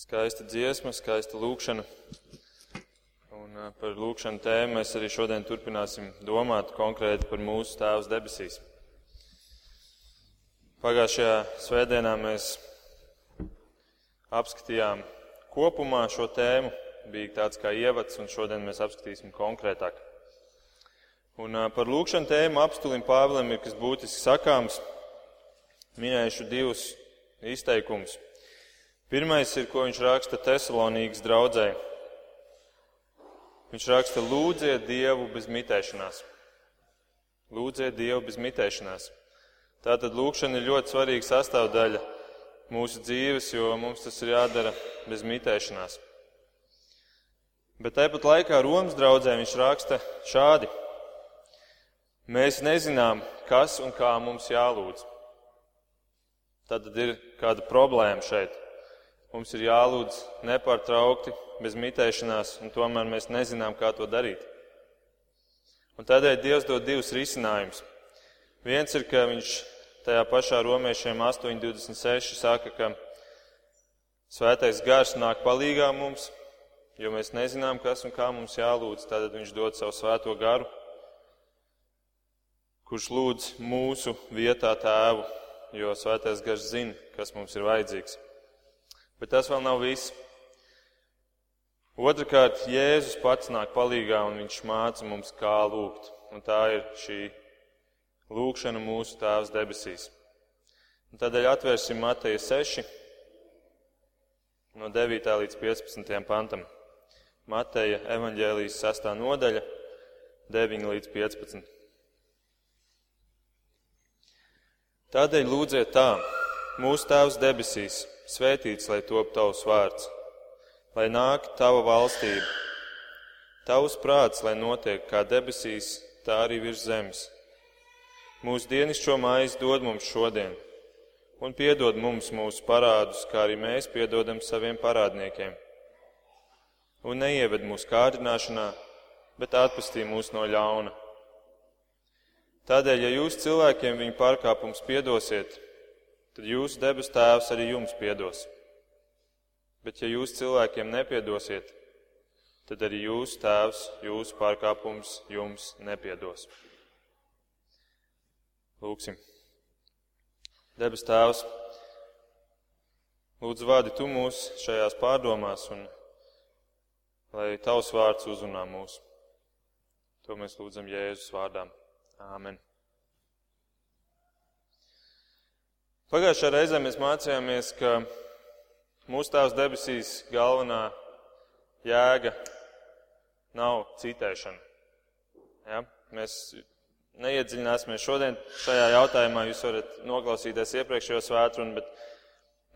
Skaista dziesma, skaista lūkšana. Un par lūkšanu tēmu mēs arī šodien turpināsim domāt konkrēti par mūsu Tēvs debesīs. Pagājušajā svētdienā mēs apskatījām kopumā šo tēmu, bija tāds kā ievads, un šodien mēs apskatīsim konkrētāk. Un par lūkšanu tēmu apstulim Pāvilam ir kas būtiski sakāms. Minējuši divus izteikumus. Pirmais ir, ko viņš raksta Tesalonīgas draudzē. Viņš raksta, lūdziet Dievu bez mitēšanās. Lūdziet Dievu bez mitēšanās. Tātad lūkšana ir ļoti svarīga sastāvdaļa mūsu dzīves, jo mums tas ir jādara bez mitēšanās. Bet tāpat laikā Romas draudzē viņš raksta šādi. Mēs nezinām, kas un kā mums jālūdz. Tad ir kāda problēma šeit. Mums ir jālūdz nepārtraukti, bez mitēšanās, un tomēr mēs nezinām, kā to darīt. Un tādēļ Dievs dod divus risinājumus. Viens ir, ka viņš tajā pašā romiešiem 8.26 saka, ka svētais gars nāk palīgā mums, jo mēs nezinām, kas un kā mums jālūdz. Tad viņš dod savu svēto garu, kurš lūdz mūsu vietā tēvu, jo svētais gars zina, kas mums ir vajadzīgs. Bet tas vēl nav viss. Otrakārt, Jēzus pats nāk palīgā un viņš māca mums, kā lūgt. Un tā ir šī lūkšana mūsu Tēvs debesīs. Un tādēļ atvērsim Mateja 6, no 9. līdz 15. pantam. Mateja evaņģēlijas 6. nodaļa, 9 līdz 15. Tādēļ lūdziet tā, mūsu Tēvs debesīs Svētīts lai top tavs vārds, lai nāk tava valstība, tavs prāts, lai notiek kā debesīs, tā arī virs zemes. Mūsu dienascho maizi dod mums šodien, un piedod mums mūsu parādus, kā arī mēs piedodam saviem parādniekiem. Un neieved mūsu kārdināšanā, bet atpestī mūs no ļauna. Tādēļ, ja jūs cilvēkiem viņu pārkāpums piedosiet, tad jūsu debes tēvs arī jums piedos. Bet ja jūs cilvēkiem nepiedosiet, tad arī jūsu tēvs jūsu pārkāpums jums nepiedos. Lūksim. Debes tēvs, lūdzu vādi tu mūs šajās pārdomās un lai tavs vārds uzrunā mūs. To mēs lūdzam Jēzus vārdā. Āmen. Pagājušā reizē mēs mācījāmies, ka mūsu Tēvs debesīs galvenā jēga nav citēšana. Ja? Mēs neiedziļināsimies šodien šajā jautājumā. Jūs varat noklausīties iepriekšējo svētkrunu, bet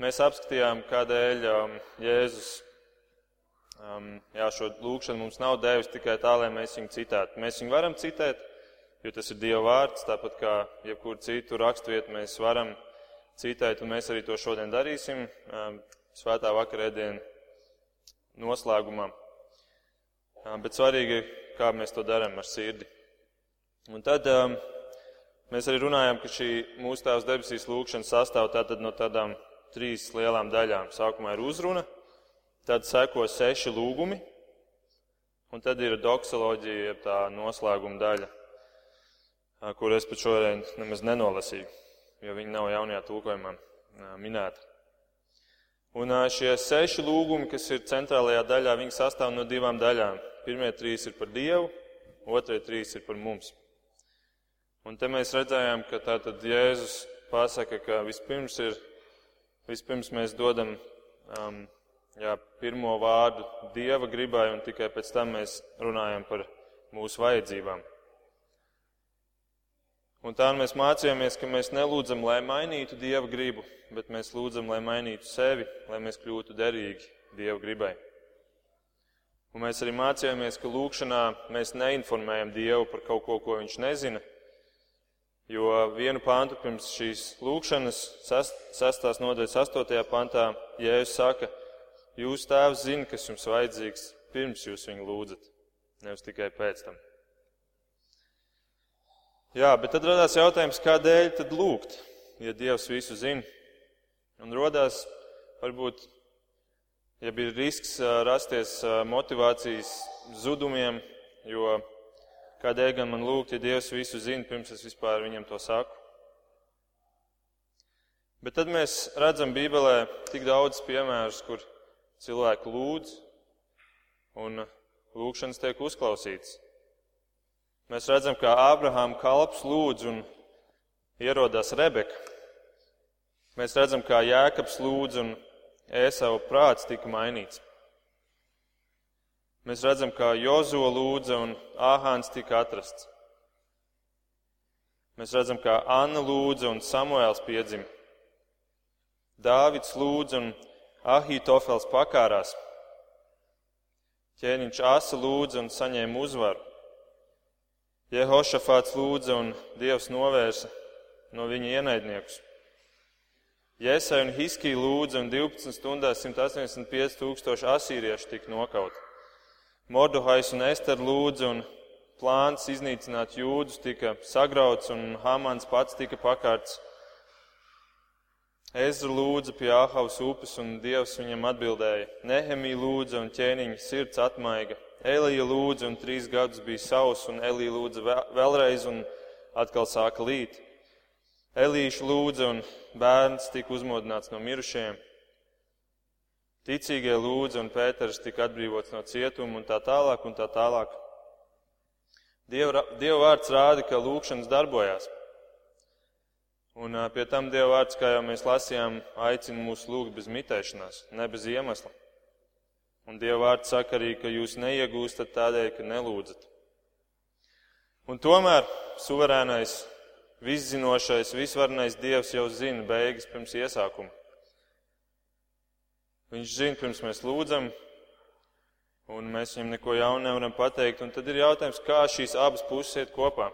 mēs apskatījām, kādēļ um, Jēzus um, jā, šo lūgšanu mums nav devis tikai tā, lai mēs viņu citētu. Mēs viņu varam citēt, jo tas ir Dieva vārds, tāpat kā jebkuru citu raksturvietu mēs varam citēt, un mēs arī to šodien darīsim svētā vakarēdienu noslēgumā. Bet svarīgi kā mēs to darām ar sirdi. Un tad mēs arī runājam, ka šī mūsu tēvs debesīs lūkšana sastāv tātad no tādām trīs lielām daļām. Sākumā ir uzruna, tad seko seši lūgumi, un tad ir doksoloģija, jeb tā noslēguma daļa, kur es pat šodien nemaz nenolasīju jo viņi nav jaunajā tulkojumā minēti. Un šie seši lūgumi, kas ir centrālajā daļā, viņi sastāv no divām daļām. Pirmie trīs ir par Dievu, otrie trīs ir par mums. Un te mēs redzējām, ka tātad Jēzus pasaka, ka vispirms ir, vispirms mēs dodam um, jā, pirmo vārdu Dieva gribai, un tikai pēc tam mēs runājam par mūsu vajadzībām. Un tā mēs mācījāmies, ka mēs nelūdzam, lai mainītu Dieva gribu, bet mēs lūdzam, lai mainītu sevi, lai mēs kļūtu derīgi Dieva gribai. Un mēs arī mācījāmies, ka lūkšanā mēs neinformējam Dievu par kaut ko, ko Viņš nezina, jo vienu pāntu pirms šīs lūkšanas, sastās nodaļas astotajā pantā, Jēzus saka, jūs tēvs zina, kas jums vajadzīgs, pirms jūs viņu lūdzat, nevis tikai pēc tam. Jā, bet tad radās jautājums, kādēļ tad lūgt, ja Dievs visu zina? Un rodās varbūt ja ir risks rasties motivācijas zudumiem, jo kādēļ gan man lūgt, ja Dievs visu zina, pirms es vispār viņam to saku. Bet tad mēs redzam Bībelē tik daudz piemērus, kur cilvēki lūdz un lūgšanas tiek uzklausītas. Mēs redzam, kā Ābrahāma kalps lūdz un ierodās Rebeka. Mēs redzam, kā Jēkabs lūdz un Ēsau prāts tika mainīts. Mēs redzam, kā Jozo lūdza un Āhāns tika atrasts. Mēs redzam, kā Anna lūdza un Samuēls piedzima. Dāvids lūdza un Ahitofels pakārās. Ķēniņš Asa lūdza un saņēma uzvaru. Jehošafāts lūdza un Dievs novērsa no viņa ienaidniekus. Jēsai un Hiskija lūdza un 12 stundās 185 tūkstoši asīriešu tika nokauti. Mordohais un Ester lūdza un plāns iznīcināt jūdus tika sagrauts un Hamans pats tika pakārts. Ezra lūdza pie Āhavas upes un Dievs viņam atbildēja. Nehemija lūdza un ķēniņa sirds atmaiga. Elija lūdza un trīs gadus bija savs un Elija lūdza vēlreiz un atkal sāka līt. Elīša lūdza un bērns tika uzmodināts no mirušajiem. Ticīgie lūdza un Pēters tika atbrīvots no cietuma un tā tālāk un tā tālāk. Dieva, Dieva vārds rāda, ka lūkšanas darbojās. Un pie tam Dieva vārds, kā jau mēs lasījām, aicina mūs lūgt bez mitēšanās, ne bez iemesla. Un Dieva vārds saka arī, ka jūs neiegūstat tādēļ, ka nelūdzat. Un tomēr suverēnais Viszinošais, visvarnais Dievs jau zina beigas pirms iesākuma. Viņš zina, pirms mēs lūdzam, un mēs viņam neko jaunu nevaram pateikt. Un tad ir jautājums, kā šīs abas puses iet kopā.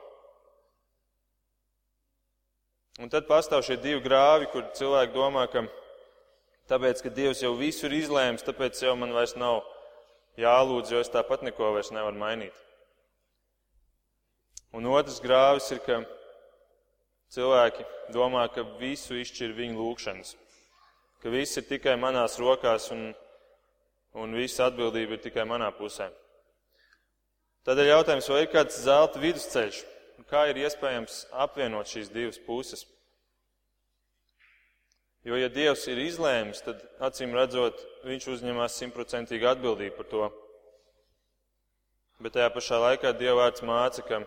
Un tad pastāv šie divi grāvi, kur cilvēki domā, ka tāpēc, ka Dievs jau visu ir izlēms, tāpēc jau man vairs nav jālūdz, jo es tāpat neko vairs nevaru mainīt. Un otrs grāvis ir, ka Cilvēki domā, ka visu izšķir viņu lūgšanas, ka viss ir tikai manās rokās un, un visa atbildība ir tikai manā pusē. Tad ir jautājums, vai ir kāds zelta vidusceļš, kā ir iespējams apvienot šīs divas puses. Jo, ja Dievs ir izlēmis, tad acīm redzot, Viņš uzņemās simtprocentīgu atbildību par to. Bet tajā pašā laikā Dieva vārds māca, ka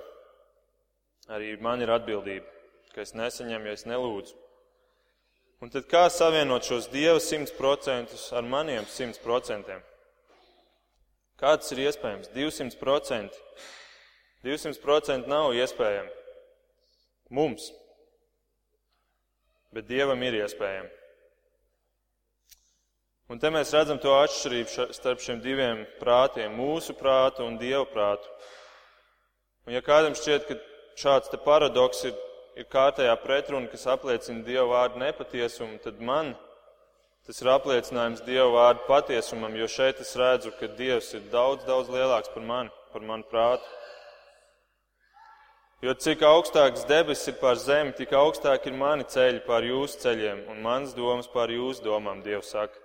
arī man ir atbildība ka es nesaņemu, ja es nelūdzu. Un tad kā savienot šos Dieva simts procentus ar maniem simts procentiem? Kā tas ir iespējams? 200 procenti. 200 procenti nav iespējami mums, bet Dievam ir iespējami. Un te mēs redzam to atšķirību starp šiem diviem prātiem - mūsu prātu un Dieva prātu. Un ja kādam šķiet, ka šāds paradoks ir ir kārtējā pretruna, kas apliecina Dieva vārdu nepatiesumu, tad man tas ir apliecinājums Dieva vārdu patiesumam, jo šeit es redzu, ka Dievs ir daudz, daudz lielāks par mani, par manu prātu. Jo cik augstāks debesis ir pār zemi, tik augstāk ir mani ceļi pār jūsu ceļiem un mans domas pār jūsu domām, Dievs saka.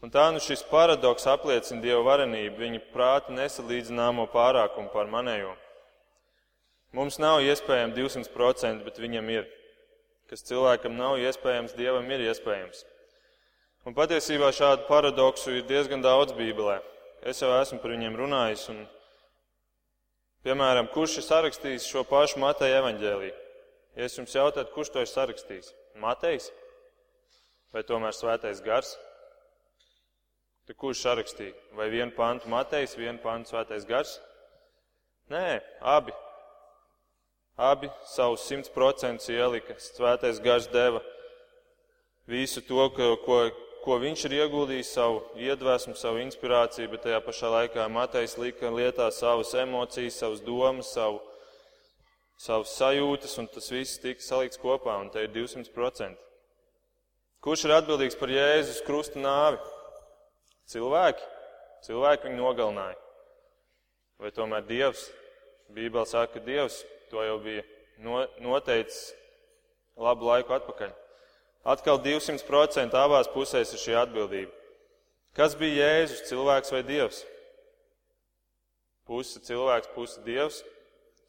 Un tā nu šis paradoks apliecina Dieva varenību, viņa prāta nesalīdzināmo pārākumu pār manējo. Mums nav iespējams 200%, bet viņam ir. Kas cilvēkam nav iespējams, dievam ir iespējams. Un patiesībā šādu paradoksu ir diezgan daudz Bībelē. Es jau esmu par viņiem runājis. Un, piemēram, kurš ir sarakstījis šo pašu Mateja evaņģēlīju? Ja es jums jautātu, kurš to ir sarakstījis? Matejs vai tomēr Svētais Gars? Tad kurš sarakstīja? Vai vienu pantu Matejs, vienu pantu Svētais Gars? Nē, abi Abi savus simts procentus ielika. Svētais gars deva visu to, ko, ko, viņš ir ieguldījis, savu iedvesmu, savu inspirāciju, bet tajā pašā laikā Matejs lika lietā savas emocijas, savas domas, savu, savas sajūtas, un tas viss tika salikts kopā, un te ir 200%. Kurš ir atbildīgs par Jēzus krusta nāvi? Cilvēki. Cilvēki viņu nogalināja. Vai tomēr Dievs? Bībeli saka, ka Dievs To jau bija noteicis labu laiku atpakaļ. Atkal 200% abās pusēs ir šī atbildība. Kas bija Jēzus, cilvēks vai dievs? Puse cilvēks, puse dievs.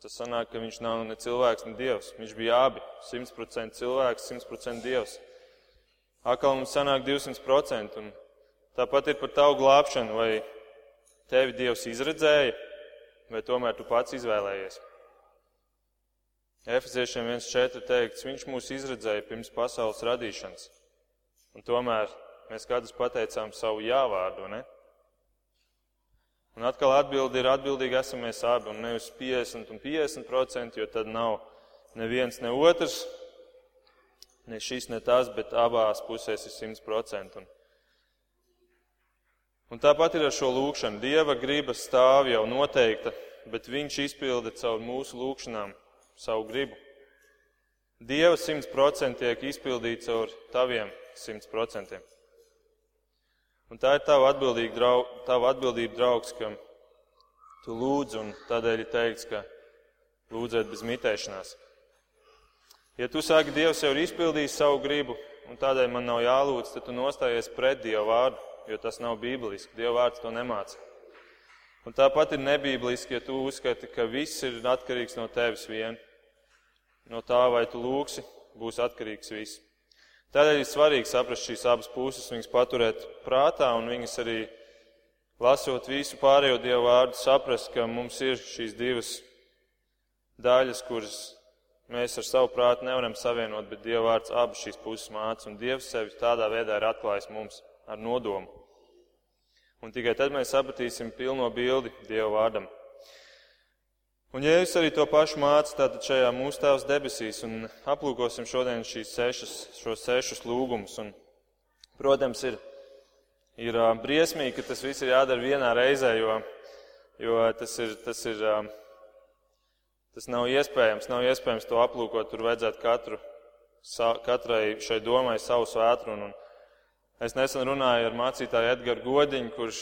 Tas sanāk, ka viņš nav ne cilvēks, ne dievs. Viņš bija abi - 100% cilvēks, 100% dievs. Atkal mums sanāk 200%. Un tāpat ir par tavu glābšanu, vai tevi dievs izredzēja, vai tomēr tu pats izvēlējies. Efeziešiem 1.4 teikts, viņš mūs izredzēja pirms pasaules radīšanas. Un tomēr mēs katrs pateicām savu jāvārdu, ne? Un atkal atbildi ir atbildīgi esam mēs abi, un nevis 50 un 50 procenti, jo tad nav neviens ne otrs, ne šis, ne tas, bet abās pusēs ir 100 procenti. Un, un tāpat ir ar šo lūkšanu. Dieva griba stāv jau noteikta, bet viņš izpilda caur mūsu lūkšanām savu gribu. Dieva simts procenti tiek izpildīts caur taviem simts procentiem. Un tā ir tava atbildība, draug, tava atbildība draugs, ka tu lūdz, un tādēļ ir teikts, ka lūdzēt bez mitēšanās. Ja tu saki, Dievs jau ir izpildījis savu gribu, un tādēļ man nav jālūdz, tad tu nostājies pret Dieva vārdu, jo tas nav bībeliski. Dieva vārds to nemāca. Un tāpat ir nebībliski, ja tu uzskati, ka viss ir atkarīgs no tevis vien. No tā, vai tu lūksi, būs atkarīgs viss. Tādēļ ir svarīgi saprast šīs abas puses, viņas paturēt prātā un viņas arī, lasot visu pārējo Dievu vārdu, saprast, ka mums ir šīs divas daļas, kuras mēs ar savu prātu nevaram savienot, bet Dieva vārds abas šīs puses māca, un Dievs sevi tādā veidā ir atklājis mums ar nodomu. Un tikai tad mēs sapratīsim pilno bildi Dieva vārdam. Un Jēzus arī to pašu māca tātad šajā mūsu tēvs debesīs, un aplūkosim šodien šīs sešas, šos sešus lūgumus. Un, protams, ir, ir briesmīgi, ka tas viss ir jādara vienā reizē, jo, jo tas ir, tas ir, tas nav iespējams, nav iespējams to aplūkot, tur vajadzētu katru, katrai šai domai savu svētru. Un, un Es nesen runāju ar mācītāju Edgars Godiņu, kurš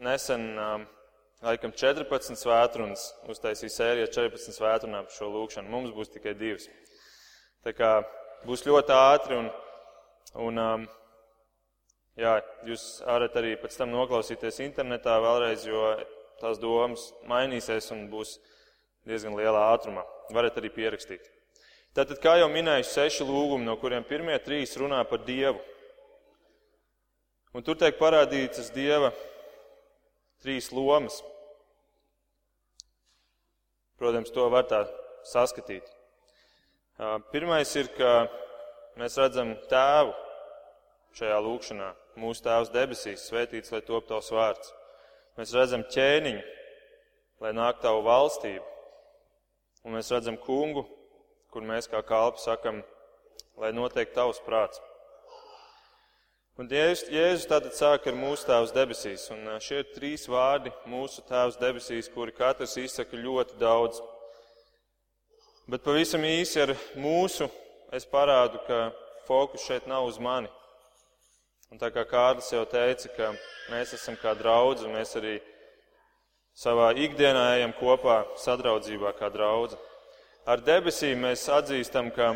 nesen, um, laikam, 14 svētrunas uztaisīja sēriju 14 svētrunām par šo lūkšanu. Mums būs tikai divas. Tā kā būs ļoti ātri un, un um, jā, jūs varat arī pēc tam noklausīties internetā vēlreiz, jo tās domas mainīsies un būs diezgan lielā ātrumā. Varat arī pierakstīt. Tātad, kā jau minēju, seši lūgumi, no kuriem pirmie trīs runā par Dievu. Un tur tiek parādītas Dieva trīs lomas. Protams, to var tā saskatīt. Pirmais ir, ka mēs redzam tēvu šajā lūkšanā. Mūsu tēvs debesīs, svētīts, lai top tavs vārds. Mēs redzam ķēniņu, lai nāk tavu valstību. Un mēs redzam kungu, kur mēs kā kalpi sakam, lai notiek tavs prāts. Un Jēzus, Jēzus tātad sāk ar mūsu Tēvs debesīs, un šie ir trīs vārdi mūsu Tēvs debesīs, kuri katrs izsaka ļoti daudz. Bet pavisam īsi ar mūsu es parādu, ka fokus šeit nav uz mani. Un tā kā Kārlis jau teica, ka mēs esam kā draudzi, un mēs arī savā ikdienā ejam kopā sadraudzībā kā draudzi. Ar debesīm mēs atzīstam, ka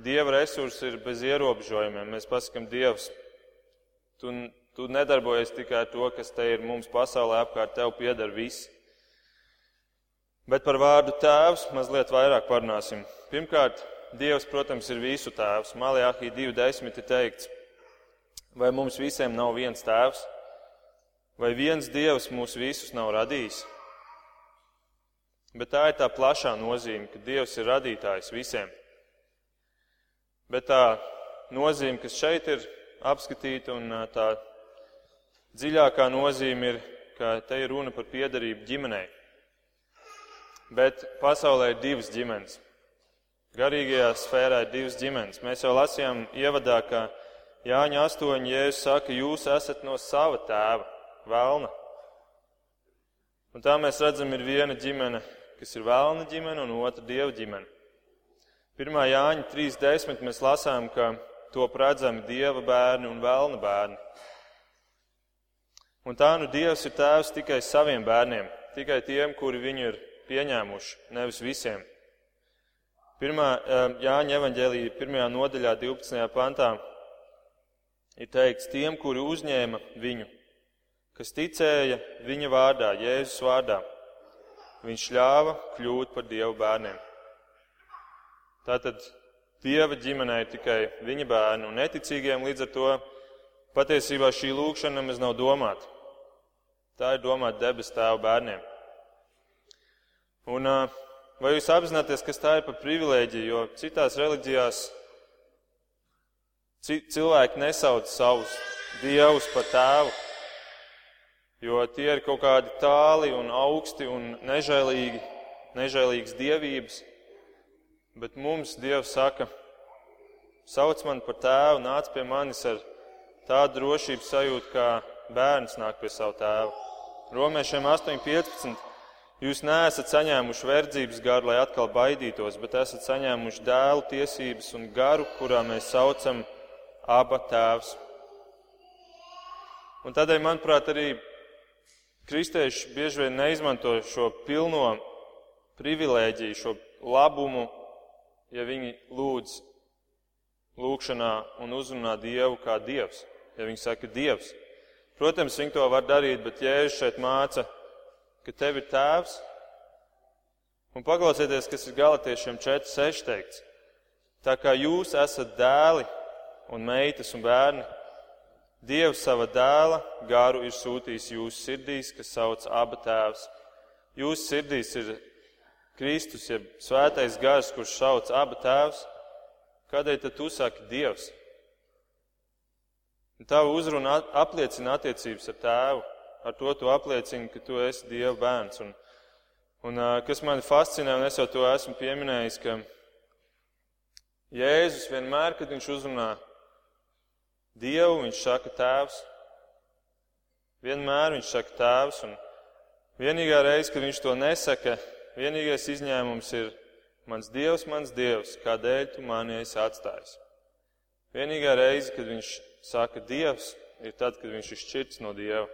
Dieva resursi ir bez ierobežojumiem. Mēs pasakam, Dievs, Tu, tu nedarbojies tikai ar to, kas te ir mums pasaulē apkārt, tev pieder viss. Bet par vārdu tēvs mazliet vairāk parunāsim. Pirmkārt, Dievs, protams, ir visu tēvs. Malijāhī 2.10 ir teikts, vai mums visiem nav viens tēvs, vai viens Dievs mūs visus nav radījis. Bet tā ir tā plašā nozīme, ka Dievs ir radītājs visiem. Bet tā nozīme, kas šeit ir apskatīta, un tā dziļākā nozīme ir, ka te ir runa par piedarību ģimenei. Bet pasaulē ir divas ģimenes. Garīgajā sfērā ir divas ģimenes. Mēs jau lasījām ievadā, ka Jāņa 8. Jēzus saka, jūs esat no sava tēva, vēlna. Un tā mēs redzam, ir viena ģimene, kas ir vēlna ģimene, un otra dieva ģimene. 1. Jāņa 3.10. mēs lasām, ka top redzami dieva bērni un vēlna bērni. Un tā nu Dievs ir tēvs tikai saviem bērniem, tikai tiem, kuri viņu ir pieņēmuši, nevis visiem. Pirmā Jāņa evaņģēlīja pirmajā nodaļā 12. pantā ir teikts tiem, kuri uzņēma viņu, kas ticēja viņa vārdā, Jēzus vārdā. Viņš ļāva kļūt par Dievu bērniem. Tātad Dieva ģimenē ir tikai viņa bērni un neticīgiem līdz ar to patiesībā šī lūkšana nemaz nav domāta. Tā ir domāta debes tēva bērniem. Un vai jūs apzināties, kas tā ir par privilēģiju, jo citās reliģijās cilvēki nesauc savus dievus par tēvu, jo tie ir kaut kādi tāli un augsti un nežēlīgi, nežēlīgas dievības. Bet mums Dievs saka, sauc mani par tēvu, nāc pie manis ar tādu drošības sajūtu, kā bērns nāk pie savu tēvu. Romiešiem 8.15. Jūs neesat saņēmuši verdzības garu, lai atkal baidītos, bet esat saņēmuši dēlu tiesības un garu, kurā mēs saucam aba tēvs. Un tādēļ, manuprāt, arī kristieši bieži vien neizmanto šo pilno privilēģiju, šo labumu, ja viņi lūdz lūkšanā un uzrunā Dievu kā Dievs ja viņi saka Dievs. Protams, viņi to var darīt, bet Jēzus šeit māca, ka tev ir tēvs. Un paklausieties, kas ir galotiešiem 4.6 teikts. Tā kā jūs esat dēli un meitas un bērni, Dievs sava dēla garu ir sūtījis jūsu sirdīs, kas sauc aba tēvs. Jūsu sirdīs ir Kristus, jeb svētais gars, kurš sauc aba tēvs. Kādēļ tad tu saki Dievs? Tava uzruna apliecina attiecības ar tēvu. Ar to tu apliecini, ka tu esi Dieva bērns. Un, un kas mani fascinē, un es jau to esmu pieminējis, ka Jēzus vienmēr, kad viņš uzrunā Dievu, viņš saka tēvs. Vienmēr viņš saka tēvs. Un vienīgā reize, kad viņš to nesaka, vienīgais izņēmums ir mans Dievs, mans Dievs, kādēļ tu mani esi atstājis. Vienīgā reize, kad viņš saka Dievs, ir tad, kad viņš ir šķirts no Dieva.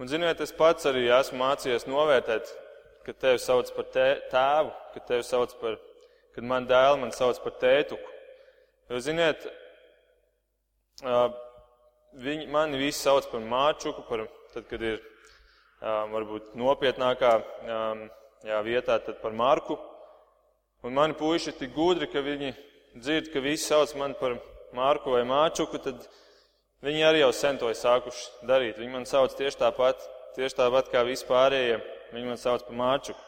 Un, ziniet, es pats arī esmu mācījies novērtēt, ka tevi sauc par tē, tēvu, ka tevi sauc par, kad man dēli man sauc par tētuku. Jo, ziniet, viņi, mani visi sauc par māčuku, par, tad, kad ir varbūt nopietnākā jā, vietā, par Marku. Un mani puiši ir tik gudri, ka viņi dzird, ka visi sauc mani par Mārku vai Māčuku, tad viņi arī jau sen to ir sākuši darīt. Viņi man sauc tieši tāpat, tieši tāpat kā vispārējie. Viņi man sauc par Māčuku.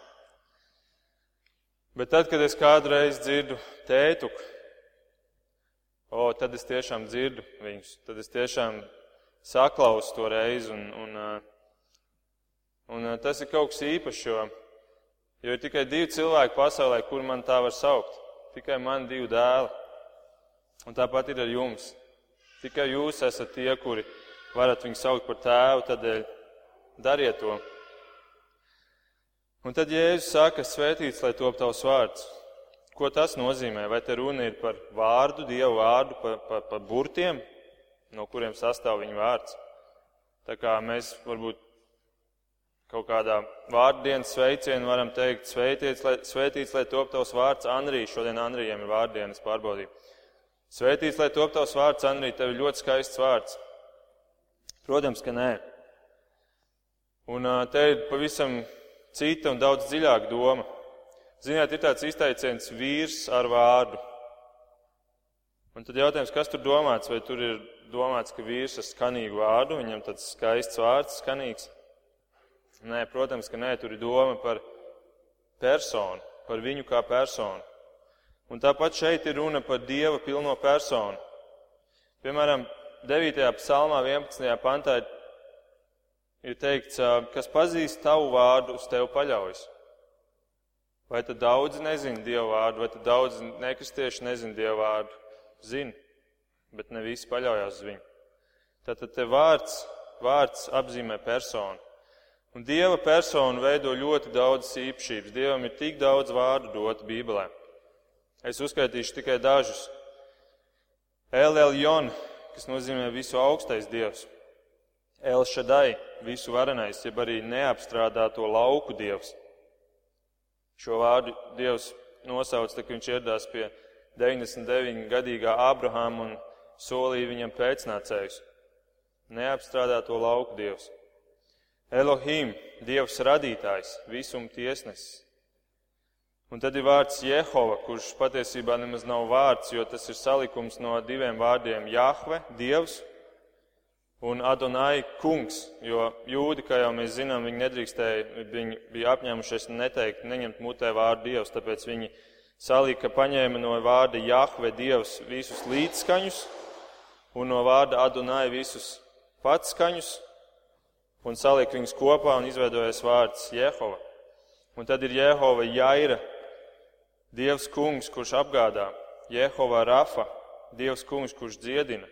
Bet tad, kad es kādreiz dzirdu tētuku, o, tad es tiešām dzirdu viņus. Tad es tiešām saklausu to reizi. Un, un, un, un tas ir kaut kas īpašs, jo, jo ir tikai divi cilvēki pasaulē, kur man tā var saukt. Tikai man divi dēli. Un tāpat ir ar jums. Tikai jūs esat tie, kuri varat viņu saukt par tēvu, tādēļ dariet to. Un tad Jēzus saka, svētīts, lai top tavs vārds. Ko tas nozīmē? Vai te runa ir par vārdu, Dievu vārdu, par, par, par burtiem, no kuriem sastāv viņa vārds? Tā kā mēs varbūt kaut kādā vārdienas sveicienā varam teikt, svētīts, lai, svētīts, lai top tavs vārds Anrī. Šodien Anrijiem ir vārdienas pārbaudība. Svētīts, lai top tavs vārds, Andrī, tev ir ļoti skaists vārds. Protams, ka nē. Un te ir pavisam cita un daudz dziļāka doma. Ziniet, ir tāds izteiciens vīrs ar vārdu. Un tad jautājums, kas tur domāts? Vai tur ir domāts, ka vīrs ar skanīgu vārdu, viņam tāds skaists vārds, skanīgs? Nē, protams, ka nē, tur ir doma par personu, par viņu kā personu. Un tāpat šeit ir runa par Dieva pilno personu. Piemēram, 9. psalmā 11. pantā ir teikts, kas pazīst tavu vārdu, uz tevi paļaujas. Vai tad daudzi nezina Dievu vārdu, vai tad daudzi nekristieši nezina Dievu vārdu? Zina, bet ne visi paļaujas uz viņu. Tātad te vārds, vārds apzīmē personu. Un Dieva personu veido ļoti daudz īpašības. Dievam ir tik daudz vārdu dot Bībelē. Es uzskaitīšu tikai dažus. El Eljon, kas nozīmē visu augstais dievs. El Šadai, visu varenais, jeb arī neapstrādāto lauku dievs. Šo vārdu Dievs nosauc, kad viņš ieradās pie 99 gadīgā Ābrahāma un solīja viņam pēcnācējus. Neapstrādāto lauku Dievs. Elohim, Dievs radītājs, visuma tiesnesis. Un tad ir vārds Jehova, kurš patiesībā nemaz nav vārds, jo tas ir salikums no diviem vārdiem - Jahve, Dievs, un Adonai, Kungs. Jo jūdi, kā jau mēs zinām, viņi nedrīkstēja, viņi bija apņēmušies neteikt, neņemt mutē vārdu Dievs, tāpēc viņi salika, paņēma no vārda Jahve, Dievs, visus līdzskaņus, un no vārda Adonai visus patskaņus, un salika viņus kopā un izveidojas vārds Jehova. Un tad ir Jehova Jaira, Dievs kungs, kurš apgādā, Jehova Rafa, Dievs kungs, kurš dziedina,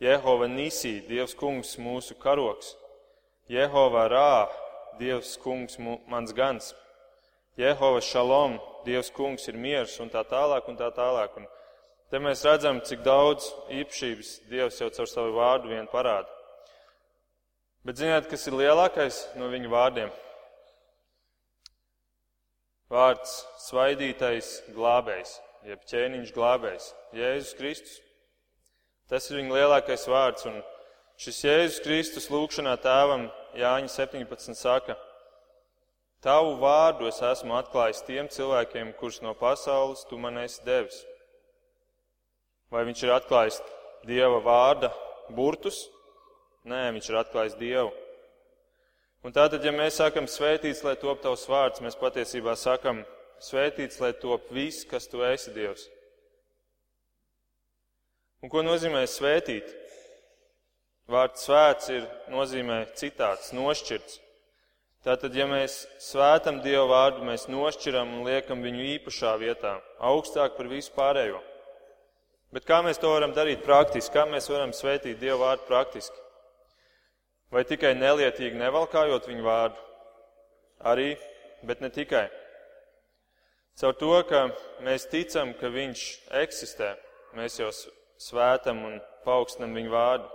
Jehova Nisī, Dievs kungs, mūsu karoks, Jehova Rā, Dievs kungs, mans gans, Jehova Šalom, Dievs kungs ir miers un tā tālāk un tā tālāk. Un te mēs redzam, cik daudz īpašības Dievs jau caur savu vārdu vien parāda. Bet ziniet, kas ir lielākais no viņu vārdiem? Vārds svaidītais glābējs, jeb ķēniņš glābējs, Jēzus Kristus. Tas ir viņa lielākais vārds, un šis Jēzus Kristus lūgšanā tēvam Jāņa 17 saka, Tavu vārdu es esmu atklājis tiem cilvēkiem, kurus no pasaules tu man esi devis. Vai viņš ir atklājis Dieva vārda burtus? Nē, viņš ir atklājis Dievu. Un tātad, ja mēs sakam svētīts, lai top tavs vārds, mēs patiesībā sakam svētīts, lai top viss, kas tu esi Dievs. Un ko nozīmē svētīt? Vārds svēts ir nozīmē citāts, nošķirts. Tātad, ja mēs svētam Dievu vārdu, mēs nošķiram un liekam viņu īpašā vietā, augstāk par visu pārējo. Bet kā mēs to varam darīt praktiski? Kā mēs varam svētīt Dievu vārdu praktiski? Vai tikai nelietīgi nevalkājot viņu vārdu? Arī, bet ne tikai. Caur to, ka mēs ticam, ka viņš eksistē, mēs jau svētam un paaugstinam viņu vārdu.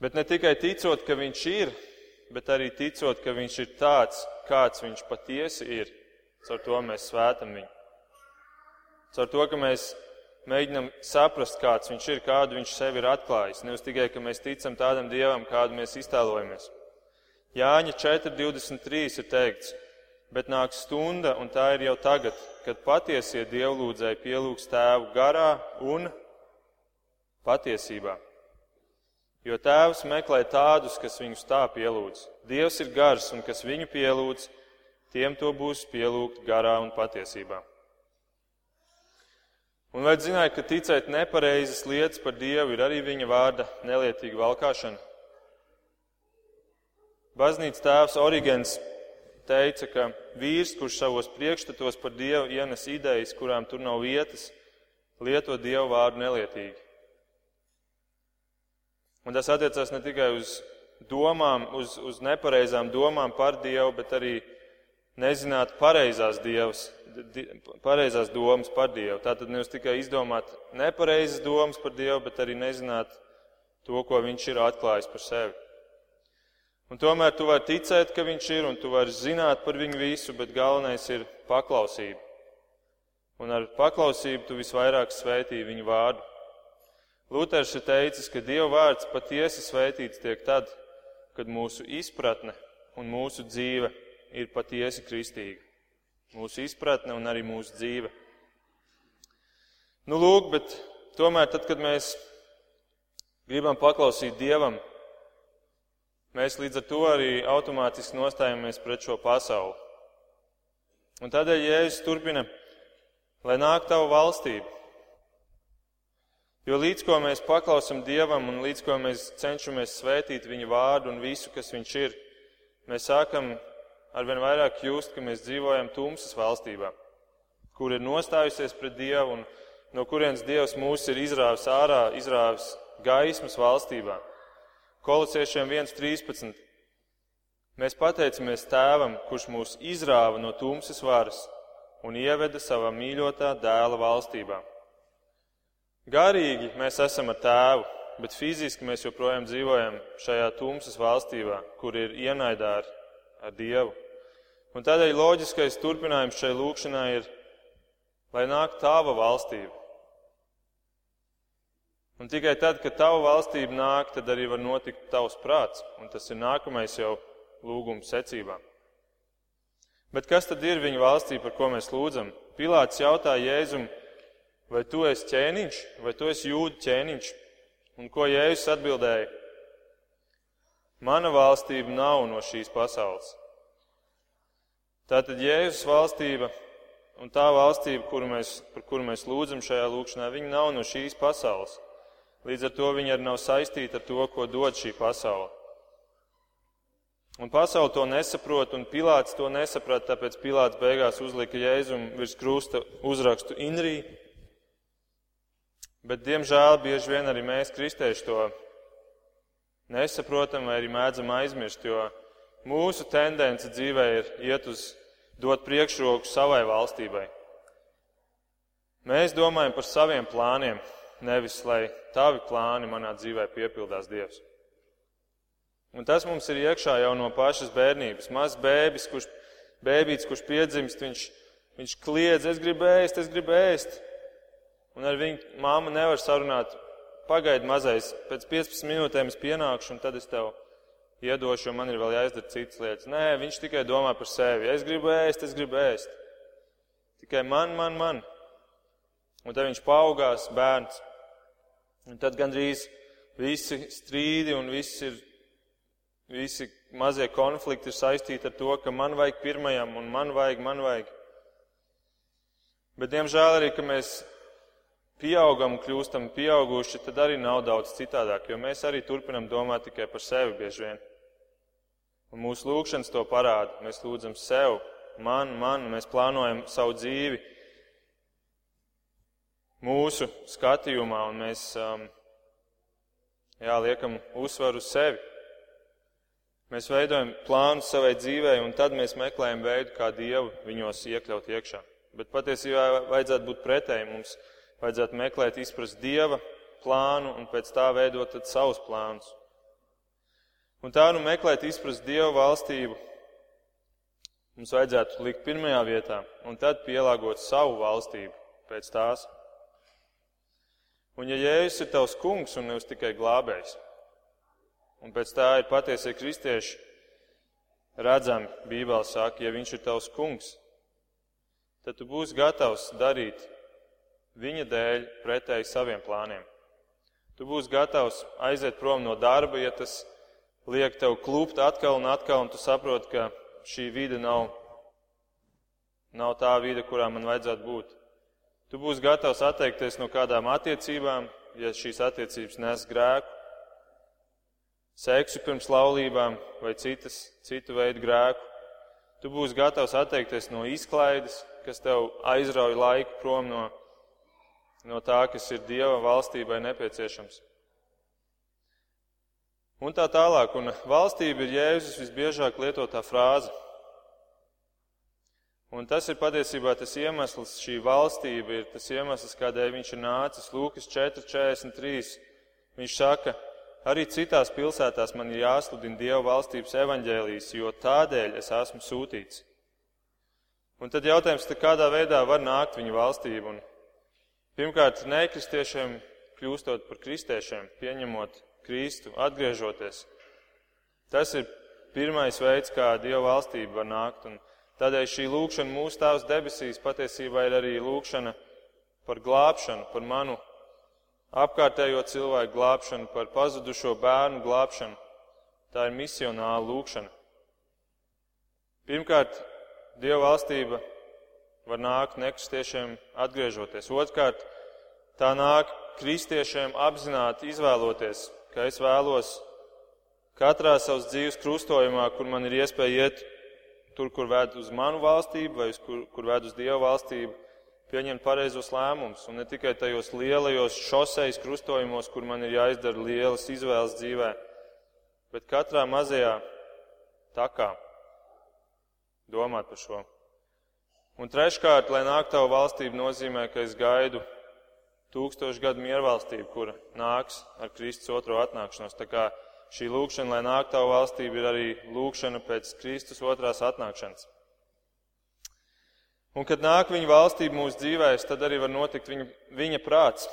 Bet ne tikai ticot, ka viņš ir, bet arī ticot, ka viņš ir tāds, kāds viņš patiesi ir. Caur to mēs svētam viņu. Caur to, ka mēs mēģinam saprast, kāds viņš ir, kādu viņš sev ir atklājis. Nevis tikai, ka mēs ticam tādam dievam, kādu mēs iztēlojamies. Jāņa 4.23 ir teikts, bet nāk stunda, un tā ir jau tagad, kad patiesie dievlūdzēji pielūgs tēvu garā un patiesībā. Jo tēvs meklē tādus, kas viņus tā pielūdz. Dievs ir gars, un kas viņu pielūdz, tiem to būs pielūgt garā un patiesībā. Un vai zināja, ka ticēt nepareizas lietas par Dievu ir arī viņa vārda nelietīga valkāšana? Baznīcas tēvs Origens teica, ka vīrs, kurš savos priekšstatos par Dievu ienes idejas, kurām tur nav vietas, lieto Dievu vārdu nelietīgi. Un tas attiecās ne tikai uz domām, uz, uz nepareizām domām par Dievu, bet arī nezināt pareizās, dievs, di, pareizās domas par Dievu. Tātad nevis tikai izdomāt nepareizas domas par Dievu, bet arī nezināt to, ko Viņš ir atklājis par sevi. Un tomēr tu vari ticēt, ka Viņš ir, un tu vari zināt par Viņu visu, bet galvenais ir paklausība. Un ar paklausību tu visvairāk svētī Viņa vārdu. Luters ir teicis, ka Dieva vārds patiesi svētīts tiek tad, kad mūsu izpratne un mūsu dzīve ir patiesi kristīga. Mūsu izpratne un arī mūsu dzīve. Nu, lūk, bet tomēr tad, kad mēs gribam paklausīt Dievam, mēs līdz ar to arī automātiski nostājamies pret šo pasauli. Un tādēļ Jēzus turpina, lai nāk tavu valstību. Jo līdz ko mēs paklausam Dievam un līdz ko mēs cenšamies svētīt Viņa vārdu un visu, kas Viņš ir, mēs sākam arvien vairāk just, ka mēs dzīvojam tumsas valstībā, kur ir nostājusies pret Dievu un no kurienes Dievs mūs ir izrāvis ārā, izrāvis gaismas valstībā. Kolosiešiem 1.13. Mēs pateicamies Tēvam, kurš mūs izrāva no tumsas varas un ieveda savā mīļotā dēla valstībā. Garīgi mēs esam ar Tēvu, bet fiziski mēs joprojām dzīvojam šajā tumsas valstībā, kur ir ienaidā ar Dievu. Un tādēļ loģiskais turpinājums šai lūkšanai ir, lai nāk tava valstība. Un tikai tad, kad tava valstība nāk, tad arī var notikt tavs prāts. Un tas ir nākamais jau lūgums secībā. Bet kas tad ir viņa valstī, par ko mēs lūdzam? Pilāts jautāja Jēzum, vai tu esi ķēniņš, vai tu esi jūdu ķēniņš? Un ko Jēzus atbildēja? Mana valstība nav no šīs pasaules. Tātad Jēzus valstība un tā valstība, kuru mēs, par kuru mēs lūdzam šajā lūkšanā, viņa nav no šīs pasaules. Līdz ar to viņa arī nav saistīta ar to, ko dod šī pasaule. Un pasaule to nesaprot, un Pilārs to nesaprata, tāpēc Pilārs beigās uzlika Jēzum virs krusta uzrakstu Inrī. Bet, diemžēl, bieži vien arī mēs, kristieši, to nesaprotam vai arī mēdzam aizmirst, jo mūsu tendence dzīvē ir iet uz dot priekšroku savai valstībai. Mēs domājam par saviem plāniem, nevis lai tavi plāni manā dzīvē piepildās Dievs. Un tas mums ir iekšā jau no pašas bērnības. Mazs bēbis, kurš, bēbīts, kurš piedzimst, viņš, viņš kliedz, es gribu ēst, es gribu ēst. Un ar viņu māmu nevar sarunāt, pagaidi mazais, pēc 15 minūtēm es pienākšu un tad es tev iedošu, jo man ir vēl jāizdara citas lietas. Nē, viņš tikai domā par sevi. Es gribu ēst, es gribu ēst. Tikai man, man, man. Un tad viņš paaugās bērns. Un tad gandrīz visi strīdi un visi, ir, visi mazie konflikti ir saistīti ar to, ka man vajag pirmajam un man vajag, man vajag. Bet, diemžēl, arī, ka mēs pieaugam un kļūstam pieauguši, tad arī nav daudz citādāk, jo mēs arī turpinam domāt tikai par sevi bieži vien. Un mūsu lūgšanas to parāda. Mēs lūdzam sev, man, man, mēs plānojam savu dzīvi mūsu skatījumā, un mēs um, jā, liekam uzsvaru uz sevi. Mēs veidojam plānu savai dzīvei, un tad mēs meklējam veidu, kā Dievu viņos iekļaut iekšā. Bet patiesībā vajadzētu būt pretēji. Mums vajadzētu meklēt, izprast Dieva plānu un pēc tā veidot savus plānus. Un tā nu meklēt, izprast Dieva valstību, mums vajadzētu likt pirmajā vietā un tad pielāgot savu valstību pēc tās. Un ja Jēzus ir tavs kungs un nevis tikai glābējs, un pēc tā ir patiesie kristieši, redzami, Bībelē saka, ja viņš ir tavs kungs, tad tu būsi gatavs darīt viņa dēļ pretēji saviem plāniem. Tu būsi gatavs aiziet prom no darba, ja tas liek tev klūpt atkal un atkal, un tu saproti, ka šī vide nav, nav tā vide, kurā man vajadzētu būt. Tu būsi gatavs atteikties no kādām attiecībām, ja šīs attiecības nes grēku, seksu pirms laulībām vai citas, citu veidu grēku. Tu būsi gatavs atteikties no izklaides, kas tev aizrauj laiku prom no, no tā, kas ir Dieva valstībai nepieciešams. Un tā tālāk, un valstība ir Jēzus visbiežāk lietotā frāze. Un tas ir patiesībā tas iemesls, šī valstība ir tas iemesls, kādēļ viņš ir nācis. Lūkas 4.43. Viņš saka, arī citās pilsētās man ir jāsludina Dieva valstības evaņģēlijas, jo tādēļ es esmu sūtīts. Un tad jautājums, kādā veidā var nākt viņa valstība? Un pirmkārt, nekristiešiem kļūstot par kristiešiem, pieņemot Kristu, atgriežoties. Tas ir pirmais veids, kā Dieva valstība var nākt. Un Tādēļ šī lūkšana mūsu Tēvs debesīs patiesībā ir arī lūkšana par glābšanu, par manu apkārtējo cilvēku glābšanu, par pazudušo bērnu glābšanu. Tā ir misionāla lūkšana. Pirmkārt, Dieva valstība var nākt nekristiešiem atgriežoties. Otrkārt, tā nāk kristiešiem apzināti izvēloties, ka es vēlos katrā savas dzīves krustojumā, kur man ir iespēja iet tur, kur ved uz manu valstību vai uz kur, kur ved uz Dievu valstību, pieņemt pareizos lēmumus. Un ne tikai tajos lielajos šoseis krustojumos, kur man ir jāizdara lielas izvēles dzīvē, bet katrā mazajā takā domāt par šo. Un treškārt, lai nāk tavu valstību, nozīmē, ka es gaidu tūkstošu gadu miervalstību, kura nāks ar Kristus otro atnākšanos. Tā kā Šī lūkšana, lai nāk tavu valstību, ir arī lūkšana pēc Kristus otrās atnākšanas. Un, kad nāk viņa valstība mūsu dzīvēs, tad arī var notikt viņa, viņa prāts.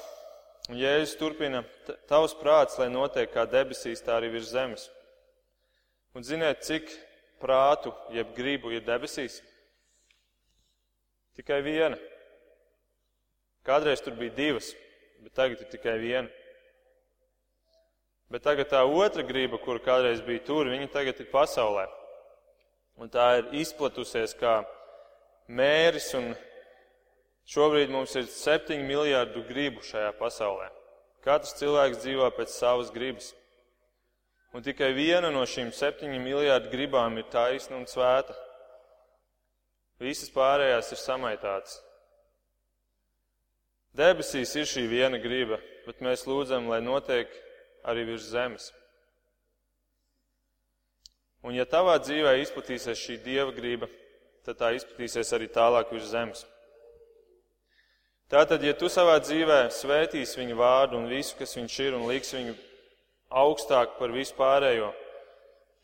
Un Jēzus turpina, tavs prāts, lai notiek kā debesīs, tā arī virs zemes. Un ziniet, cik prātu, jeb gribu ir debesīs? Tikai viena. Kādreiz tur bija divas, bet tagad ir tikai viena. Bet tagad tā otra griba, kur kādreiz bija tur, viņa tagad ir pasaulē. Un tā ir izplatusies kā mēris, un šobrīd mums ir septiņu miljārdu gribu šajā pasaulē. Katrs cilvēks dzīvo pēc savas gribas. Un tikai viena no šīm septiņu miljārdu gribām ir taisna un svēta. Visas pārējās ir samaitātas. Debesīs ir šī viena griba, bet mēs lūdzam, lai notiek arī virs zemes. Un ja tavā dzīvē izplatīsies šī dieva griba, tad tā izplatīsies arī tālāk virs zemes. Tātad, ja tu savā dzīvē svētīsi viņu vārdu un visu, kas viņš ir, un liks viņu augstāk par visu pārējo,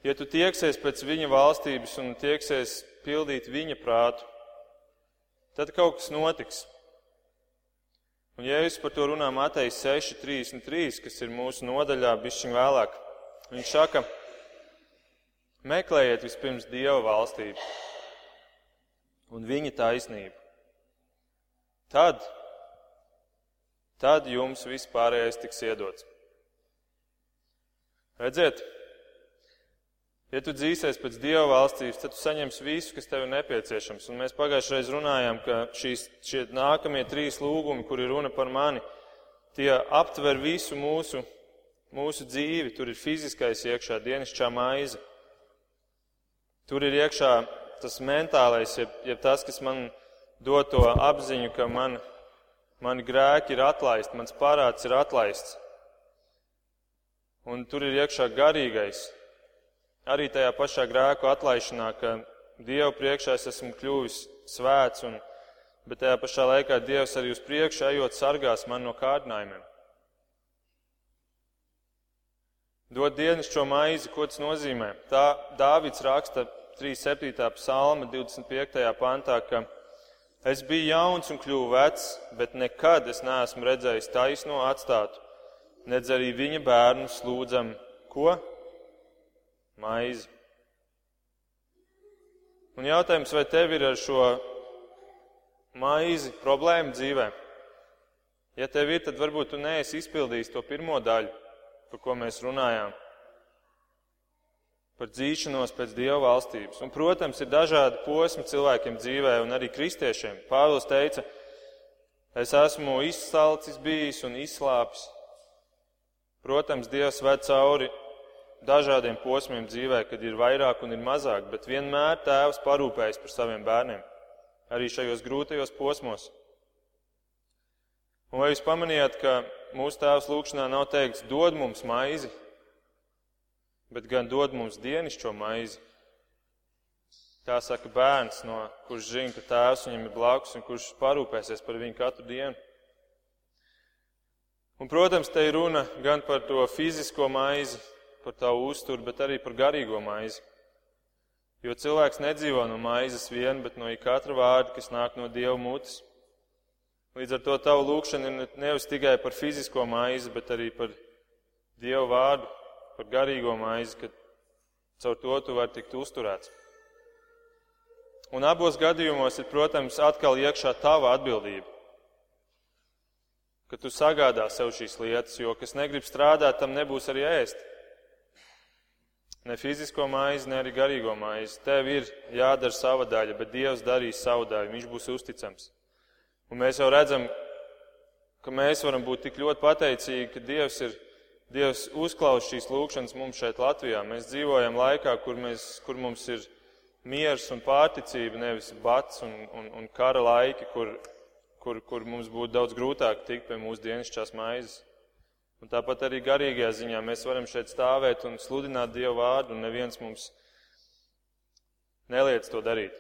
ja tu tieksies pēc viņa valstības un tieksies pildīt viņa prātu, tad kaut kas notiks. Un Jēzus par to runā Mateja 6.33, kas ir mūsu nodaļā bišķiņ vēlāk. Viņš saka, meklējiet vispirms Dieva valstību un viņa taisnību. Tad, tad jums viss pārējais tiks iedots. Redziet, Ja tu dzīsies pēc Dieva valstības, tad tu saņemsi visu, kas tev ir nepieciešams. Un mēs pagājušajā reizē runājām, ka šīs, šie nākamie trīs lūgumi, kuri runa par mani, tie aptver visu mūsu, mūsu dzīvi. Tur ir fiziskais iekšā, dienasčā maize. Tur ir iekšā tas mentālais, jeb, jeb tas, kas man dod to apziņu, ka man, mani grēki ir atlaisti, mans parāds ir atlaists. Un tur ir iekšā garīgais, arī tajā pašā grēku atlaišanā, ka Dievu priekšā es esmu kļuvis svēts, un, bet tajā pašā laikā Dievs arī uz priekšu ejot sargās man no kārdinājumiem. Dod dienascho maizi, ko tas nozīmē? Tā Dāvids raksta 37. psalma 25. pantā, ka es biju jauns un kļuvu vecs, bet nekad es neesmu redzējis taisno atstātu, nedz arī viņa bērnus lūdzam, ko? Maizi. Un jautājums, vai tev ir ar šo maizi problēma dzīvē? Ja tev ir, tad varbūt tu neesi izpildījis to pirmo daļu, par ko mēs runājām. Par dzīšanos pēc Dieva valstības. Un, protams, ir dažādi posmi cilvēkiem dzīvē un arī kristiešiem. Pāvils teica, es esmu izsalcis bijis un izslāpis. Protams, Dievs ved cauri dažādiem posmiem dzīvē, kad ir vairāk un ir mazāk, bet vienmēr tēvs parūpējas par saviem bērniem, arī šajos grūtajos posmos. Un vai jūs pamanījāt, ka mūsu tēvs lūkšanā nav teikts, dod mums maizi, bet gan dod mums dienišķo maizi? Tā saka bērns, no kurš zina, ka tēvs viņam ir blakus un kurš parūpēsies par viņu katru dienu. Un, protams, te ir runa gan par to fizisko maizi, par tavu uzturu, bet arī par garīgo maizi. Jo cilvēks nedzīvo no maizes vien, bet no katra vārda, kas nāk no Dieva mutes. Līdz ar to tavu lūkšanu ir nevis tikai par fizisko maizi, bet arī par Dieva vārdu, par garīgo maizi, ka caur to tu vari tikt uzturēts. Un abos gadījumos ir, protams, atkal iekšā tava atbildība. Ka tu sagādā sev šīs lietas, jo kas negrib strādāt, tam nebūs arī ēst. Ne fizisko maizi, ne arī garīgo maizi. Tev ir jādara sava daļa, bet Dievs darīs savu daļu. Viņš būs uzticams. Un mēs jau redzam, ka mēs varam būt tik ļoti pateicīgi, ka Dievs ir. Dievs uzklaus šīs lūgšanas mums šeit Latvijā. Mēs dzīvojam laikā, kur, mēs, kur mums ir miers un pārticība, nevis bats un, un, un kara laiki, kur, kur, kur mums būtu daudz grūtāk tikt pie mūsu dienasčās maizes. Un tāpat arī garīgajā ziņā mēs varam šeit stāvēt un sludināt Dievu vārdu, un neviens mums neliec to darīt.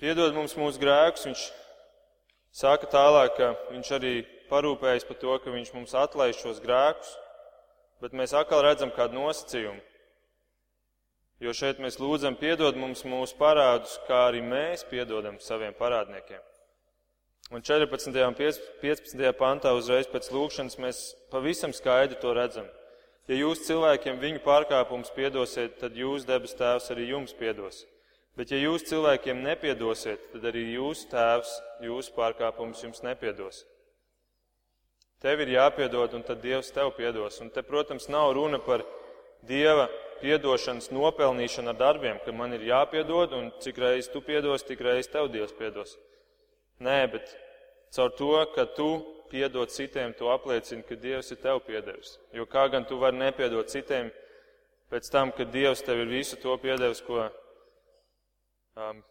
Piedod mums mūsu grēkus, viņš saka tālāk, ka viņš arī parūpējas par to, ka viņš mums atlaiž šos grēkus, bet mēs atkal redzam kādu nosacījumu. Jo šeit mēs lūdzam piedod mums mūsu parādus, kā arī mēs piedodam saviem parādniekiem. Un 14. un 15. pantā uzreiz pēc lūkšanas mēs pavisam skaidri to redzam. Ja jūs cilvēkiem viņu pārkāpumus piedosiet, tad jūs debes tēvs arī jums piedos. Bet ja jūs cilvēkiem nepiedosiet, tad arī jūsu tēvs jūsu pārkāpumus jums nepiedos. Tev ir jāpiedod, un tad Dievs tev piedos. Un te, protams, nav runa par Dieva piedošanas nopelnīšanu ar darbiem, ka man ir jāpiedod, un cik reizes tu piedos, tik reizes tev Dievs piedos. Nē, bet caur to, ka tu piedod citiem, tu apliecini, ka Dievs ir tev piedevis. Jo kā gan tu vari nepiedot citiem pēc tam, kad Dievs tev ir visu to piedevis, ko, um,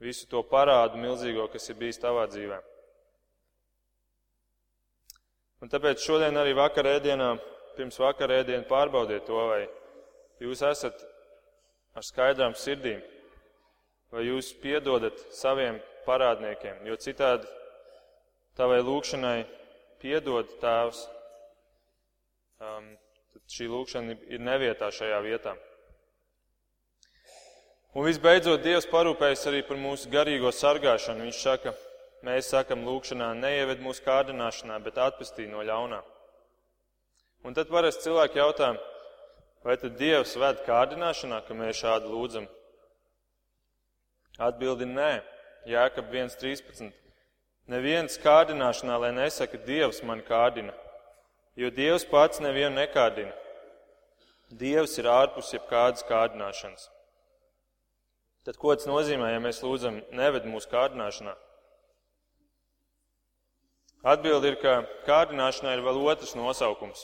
visu to parādu milzīgo, kas ir bijis tavā dzīvē. Un tāpēc šodien arī vakarēdienā pirms vakarēdienu pārbaudiet to, vai jūs esat ar skaidrām sirdīm, vai jūs piedodat saviem parādniekiem, jo citādi tavai lūkšanai piedod tēvs, um, tad šī lūkšana ir nevietā šajā vietā. Un visbeidzot, Dievs parūpējas arī par mūsu garīgo sargāšanu. Viņš saka, mēs sakam lūkšanā, neieved mūsu kārdināšanā, bet atpestī no ļaunā. Un tad parasti cilvēki jautā, vai tad Dievs ved kārdināšanā, ka mēs šādi lūdzam? Atbildi nē. Jēkab 1.13. Neviens kārdināšanā, lai nesaka, Dievs man kārdina, jo Dievs pats nevienu nekārdina. Dievs ir ārpus jebkādas kārdināšanas. Tad ko tas nozīmē, ja mēs lūdzam, neved mūsu kārdināšanā? Atbildi ir, ka kārdināšanai ir vēl otrs nosaukums.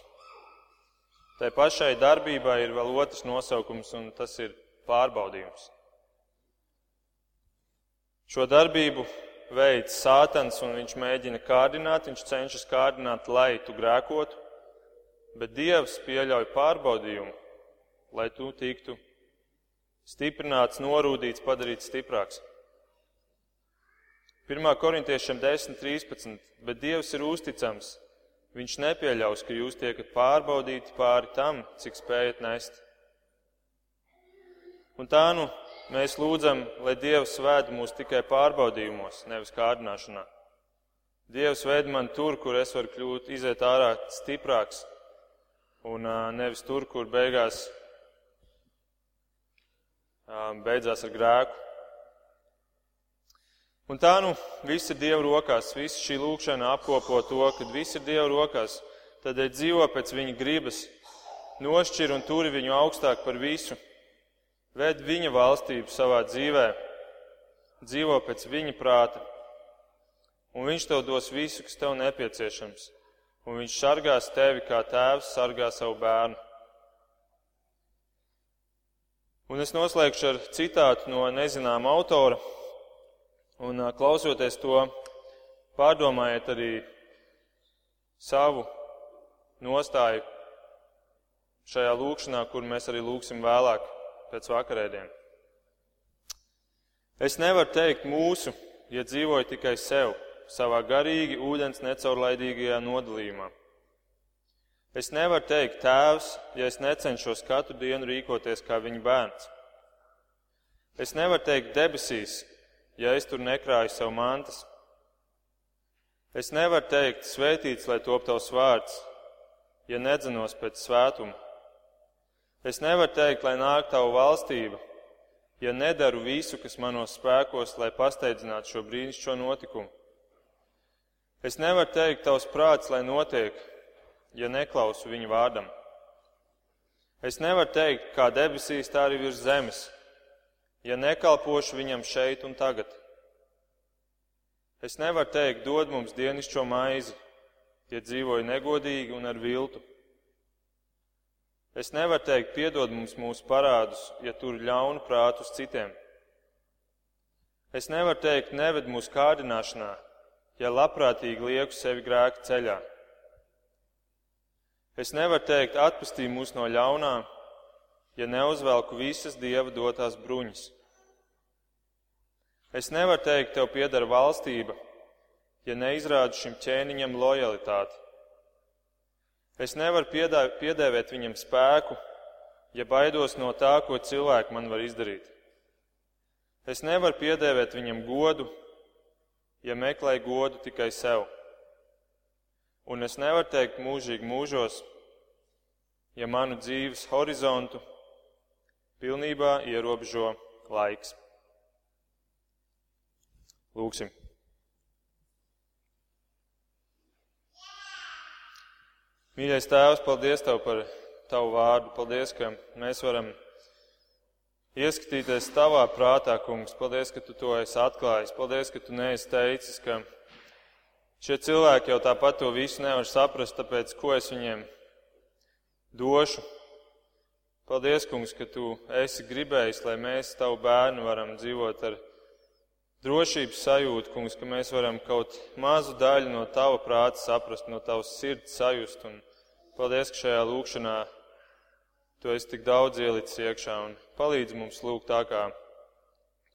Tai pašai darbībai ir vēl otrs nosaukums, un tas ir pārbaudījums. Šo darbību veids sātans, un viņš mēģina kārdināt, viņš cenšas kārdināt, lai tu grēkotu, bet Dievs pieļauj pārbaudījumu, lai tu tiktu stiprināts, norūdīts, padarīts stiprāks. 1. korintiešiem 10.13. Bet Dievs ir uzticams, Viņš nepieļaus, ka jūs tiekat pārbaudīti pāri tam, cik spējat nest. Un tā nu mēs lūdzam, lai Dievs ved mūs tikai pārbaudījumos, nevis kārdināšanā. Dievs ved man tur, kur es varu kļūt, iziet ārā stiprāks, un nevis tur, kur beigās beidzās ar grēku. Un tā nu viss ir Dieva rokās, visa šī lūkšana apkopo to, ka viss ir Dieva rokās. Tādēļ dzīvo pēc viņa gribas, nošķir un turi viņu augstāk par visu, ved viņa valstību savā dzīvē, dzīvo pēc viņa prāta, un viņš tev dos visu, kas tev nepieciešams, un viņš sargās tevi kā tēvs sargā savu bērnu. Un es noslēgšu ar citātu no nezināma autora. Un klausoties to, pārdomājiet arī savu nostāju šajā lūkšanā, kur mēs arī lūksim vēlāk pēc vakarēdien. Es nevaru teikt mūsu, ja dzīvoju tikai sev, savā garīgi ūdens necaurlaidīgajā nodalījumā. Es nevaru teikt tēvs, ja es necenšos katru dienu rīkoties kā viņa bērns. Es nevaru teikt debesīs, ja es tur nekrāju sev mantas. Es nevaru teikt, svētīts, lai top tavs vārds, ja nedzenos pēc svētuma. Es nevaru teikt, lai nāk tavu valstība, ja nedaru visu, kas manos spēkos, lai pasteidzinātu šo brīnišķīgo notikumu. Es nevaru teikt, tavs prāts, lai notiek, ja neklausu viņu vārdam. Es nevaru teikt, kā debesīs, tā arī virs zemes ja nekalpošu viņam šeit un tagad. Es nevaru teikt, dod mums dienišķo maizi, ja dzīvoju negodīgi un ar viltu. Es nevaru teikt, piedod mums mūsu parādus, ja tur ļaunu prātu uz citiem. Es nevaru teikt, neved mūsu kārdināšanā, ja labprātīgi lieku sevi grēku ceļā. Es nevaru teikt, atpestī mūs no ļaunā, ja neuzvelku visas dieva dotās bruņas. Es nevaru teikt, tev pieder valstība, ja neizrādu šim ķēniņam lojalitāti. Es nevaru piedēvēt viņam spēku, ja baidos no tā, ko cilvēki man var izdarīt. Es nevaru piedēvēt viņam godu, ja meklēju godu tikai sev. Un es nevaru teikt mūžīgi mūžos, ja manu dzīves horizontu pilnībā ierobežo laiks. Lūksim! Mīļais Tēvs, paldies Tev par Tavu vārdu. Paldies, ka mēs varam ieskatīties Tavā prātā, kungs. Paldies, ka Tu to esi atklājis. Paldies, ka Tu neesi teicis, ka šie cilvēki jau tāpat to visu nevar saprast, tāpēc ko es viņiem došu. Paldies, kungs, ka Tu esi gribējis, lai mēs, Tavu bērnu, varam dzīvot ar drošības sajūtu, kungs, ka mēs varam kaut mazu daļu no tava prāta saprast, no tavas sirds sajust. Un paldies, ka šajā lūkšanā tu esi tik daudz ielicis iekšā un palīdz mums lūgt tā, kā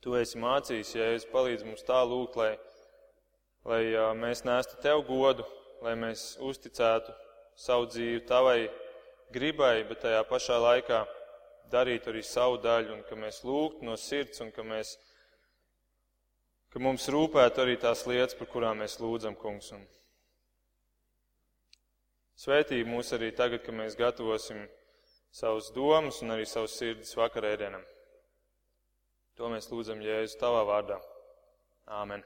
tu esi mācījis, ja es palīdz mums tā lūgt, lai, lai mēs nestu tev godu, lai mēs uzticētu savu dzīvi tavai gribai, bet tajā pašā laikā darītu arī savu daļu un ka mēs lūgtu no sirds un ka mēs ka mums rūpētu arī tās lietas, par kurām mēs lūdzam, kungs. Un svētī mūs arī tagad, kad mēs gatavosim savus domas un arī savus sirdis vakarēdienam. To mēs lūdzam Jēzus tavā vārdā. Āmen.